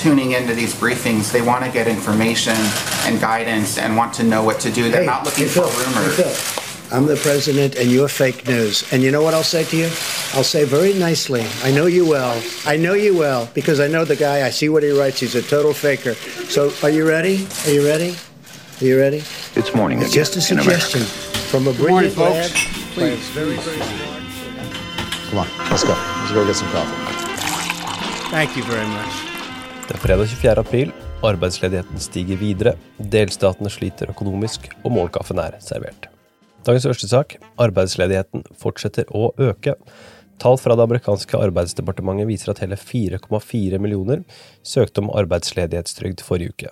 tuning into these briefings, they want to get information and guidance and want to know what to do. They're Hey, not looking for Phil, rumors. I'm the president and you're fake news. And you know what I'll say to you? I'll say very nicely, I know you well. I know you well because I know the guy. I see what he writes. He's a total faker. So are you ready? Are you ready? Are you ready? It's morning It's again just a suggestion from a morning, brilliant lad. folks. by a very, very smart. Come on, let's go. Let's go get some coffee. Thank you very much. Det er fredag 24. april. Arbeidsledigheten stiger videre. Delstatene sliter økonomisk, og målkaffen er servert. Dagens første sak. Arbeidsledigheten fortsetter å øke. Tall fra det amerikanske arbeidsdepartementet viser at hele 4,4 millioner søkte om arbeidsledighetstrygd forrige uke.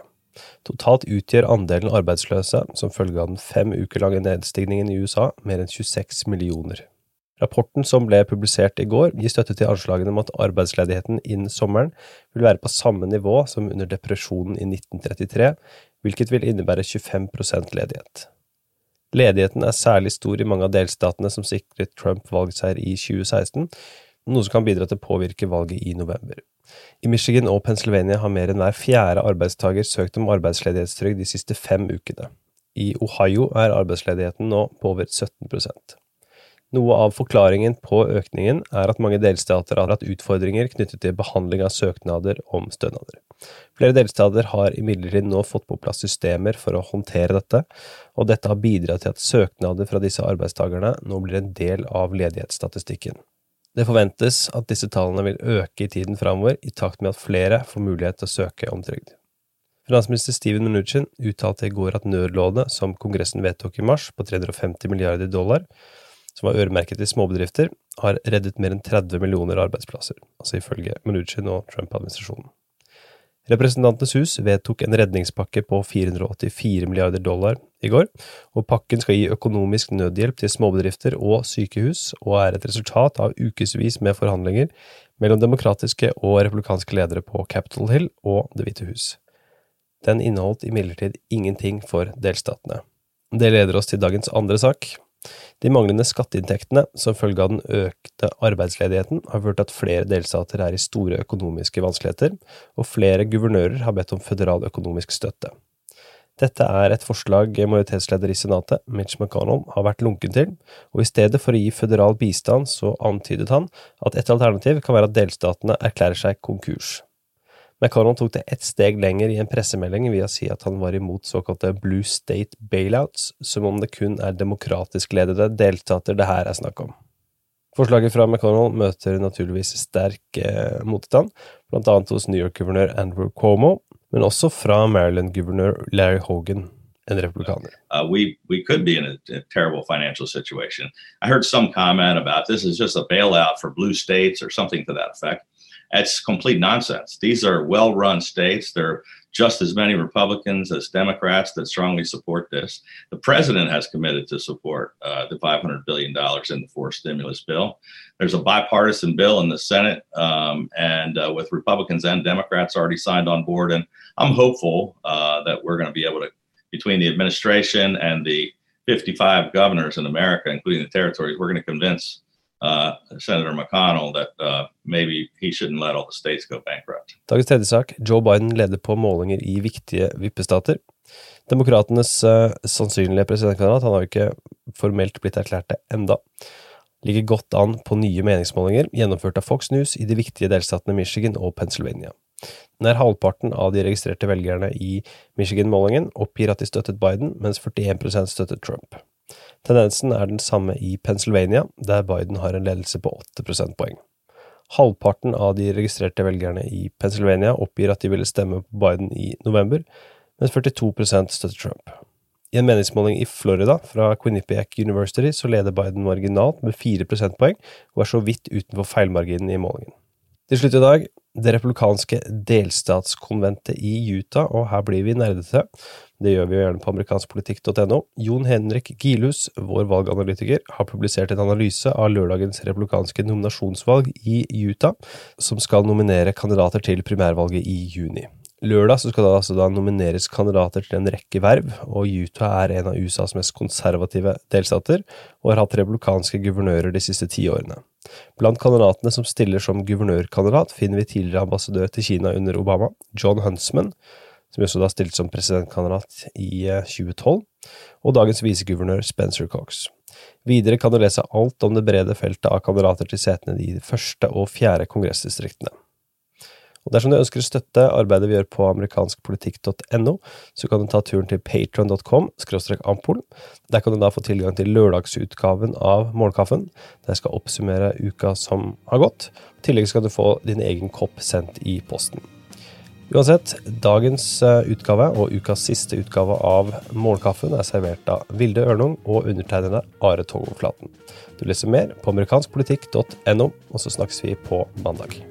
Totalt utgjør andelen arbeidsløse som følge av den fem uker lange nedstigningen i USA mer enn 26 millioner. Rapporten som ble publisert i går, gir støtte til anslagene om at arbeidsledigheten innen sommeren vil være på samme nivå som under depresjonen i 1933, hvilket vil innebære 25% ledighet. Ledigheten er særlig stor i mange av delstatene som sikret Trump valgseier i 2016, noe som kan bidra til å påvirke valget i november. I Michigan og Pennsylvania har mer enn hver fjerde arbeidstaker søkt om arbeidsledighetstrygd de siste fem ukene. I Ohio er arbeidsledigheten nå på over 17 Noe av forklaringen på økningen er at mange delstater har hatt utfordringer knyttet til behandling av søknader om stønader. Flere delstater har imidlertid nå fått på plass systemer for å håndtere dette, og dette har bidratt til at søknader fra disse arbeidstakerne nå blir en del av ledighetsstatistikken. Det forventes at disse tallene vil øke i tiden framover, i takt med at flere får mulighet til å søke om trygd. Finansminister Steven Mnuchin uttalte i går at nødlånet som Kongressen vedtok i mars, på 350 milliarder dollar, som var øremerket til småbedrifter, har reddet mer enn 30 millioner arbeidsplasser, altså ifølge Mnuchin og Trump-administrasjonen. Representantenes hus vedtok en redningspakke på 484 milliarder dollar i går, og pakken skal gi økonomisk nødhjelp til småbedrifter og sykehus, og er et resultat av ukevis med forhandlinger mellom demokratiske og republikanske ledere på Capitol Hill og Det hvite hus. Den inneholdt imidlertid ingenting for delstatene. Det leder oss til dagens andre sak. De manglende skatteinntektene som følge av den økte arbeidsledigheten har ført til at flere delstater er i store økonomiske vanskeligheter, og flere guvernører har bedt om føderal økonomisk støtte. Dette er et forslag majoritetsleder i Senatet, Mitch McConnell, har vært lunken til, og i stedet for å gi føderal bistand så antydet han at et alternativ kan være at delstatene erklærer seg konkurs. McConnell tok det ett steg lenger i en pressemelding ved å si at han var imot såkalte Blue State bailouts, som om det kun er demokratisk ledede deltater det her er snakk om. Forslaget fra McConnell møter naturligvis sterk eh, motstand, blant annet hos New York-guvernør Andrew Cuomo, men også fra Maryland-guvernør Larry Hogan, en republikaner. uh, we we could be in a, a terrible financial situation. I heard some comment about this is bailout for blue states or something to that effect. That's complete nonsense. These are well-run states. There are just as many Republicans as Democrats that strongly support this. The president has committed to support uh, the 500 billion dollars in the fourth stimulus bill. There's a bipartisan bill in the Senate, um, and uh, with Republicans and Democrats already signed on board. And I'm hopeful uh, that we're going to be able to between the administration and the 55 governors in America, including the territories, we're going to convince uh, Senator McConnell that uh, maybe he shouldn't let all the states go bankrupt. Dagens tredje sak. Joe Biden leder på målinger i viktige vippestater. Demokratenes uh, sannsynlige presidentkandidat, han har jo ikke formelt blitt erklært det enda, ligger godt an på nye meningsmålinger gjennomført av Fox News i de viktige delstatene Michigan og Pennsylvania. Nær halvparten av de registrerte velgerne i Michigan-målingen oppgir at de støttet Biden, mens 41% støttet Trump. Tendensen er den samme i Pennsylvania, der Biden har en ledelse på 8 prosentpoeng. Halvparten av de registrerte velgerne i Pennsylvania oppgir at de ville stemme på Biden i november, mens 42% støtter Trump. I en meningsmåling i Florida fra Quinnipiac University så leder Biden marginalt med 4 prosentpoeng, og er så vidt utenfor feilmarginen i målingen. Til slutt i dag, det republikanske delstatskonventet i Utah, og her blir vi nerdete. Det gjør vi jo gjerne på amerikanskpolitikk.no. Jon Henrik Gilhus, vår valganalytiker, har publisert en analyse av lørdagens republikanske nominasjonsvalg i Utah, som skal nominere kandidater til primærvalget i juni. Lørdag skal det altså da nomineres kandidater til en rekke verv, og Utah er en av USAs mest konservative delstater, og har hatt republikanske guvernører de siste ti årene. Blant kandidatene som stiller som guvernørkandidat, finner vi tidligere ambassadør til Kina under Obama, John Huntsman, som også da stilte som presidentkandidat i 2012, og dagens viseguvernør Spencer Cox. Videre kan du lese alt om det brede feltet av kandidater til setene i de første og fjerde kongressdistriktene. Og Dersom du ønsker å støtte arbeidet vi gjør på amerikanskpolitikk.no, så kan du ta turen til patron.com ampol. Der kan du da få tilgang til lørdagsutgaven av Morgenkaffen, der skal oppsummere uka som har gått. I tillegg skal du få din egen kopp sendt i posten. Uansett, dagens eh, utgave og ukas siste utgave av Morgenkaffen er servert av Vilde Ørnung og undertegnede Are Togoflaten. Du leser mer på amerikanskpolitikk.no, og så snakkes vi på mandag.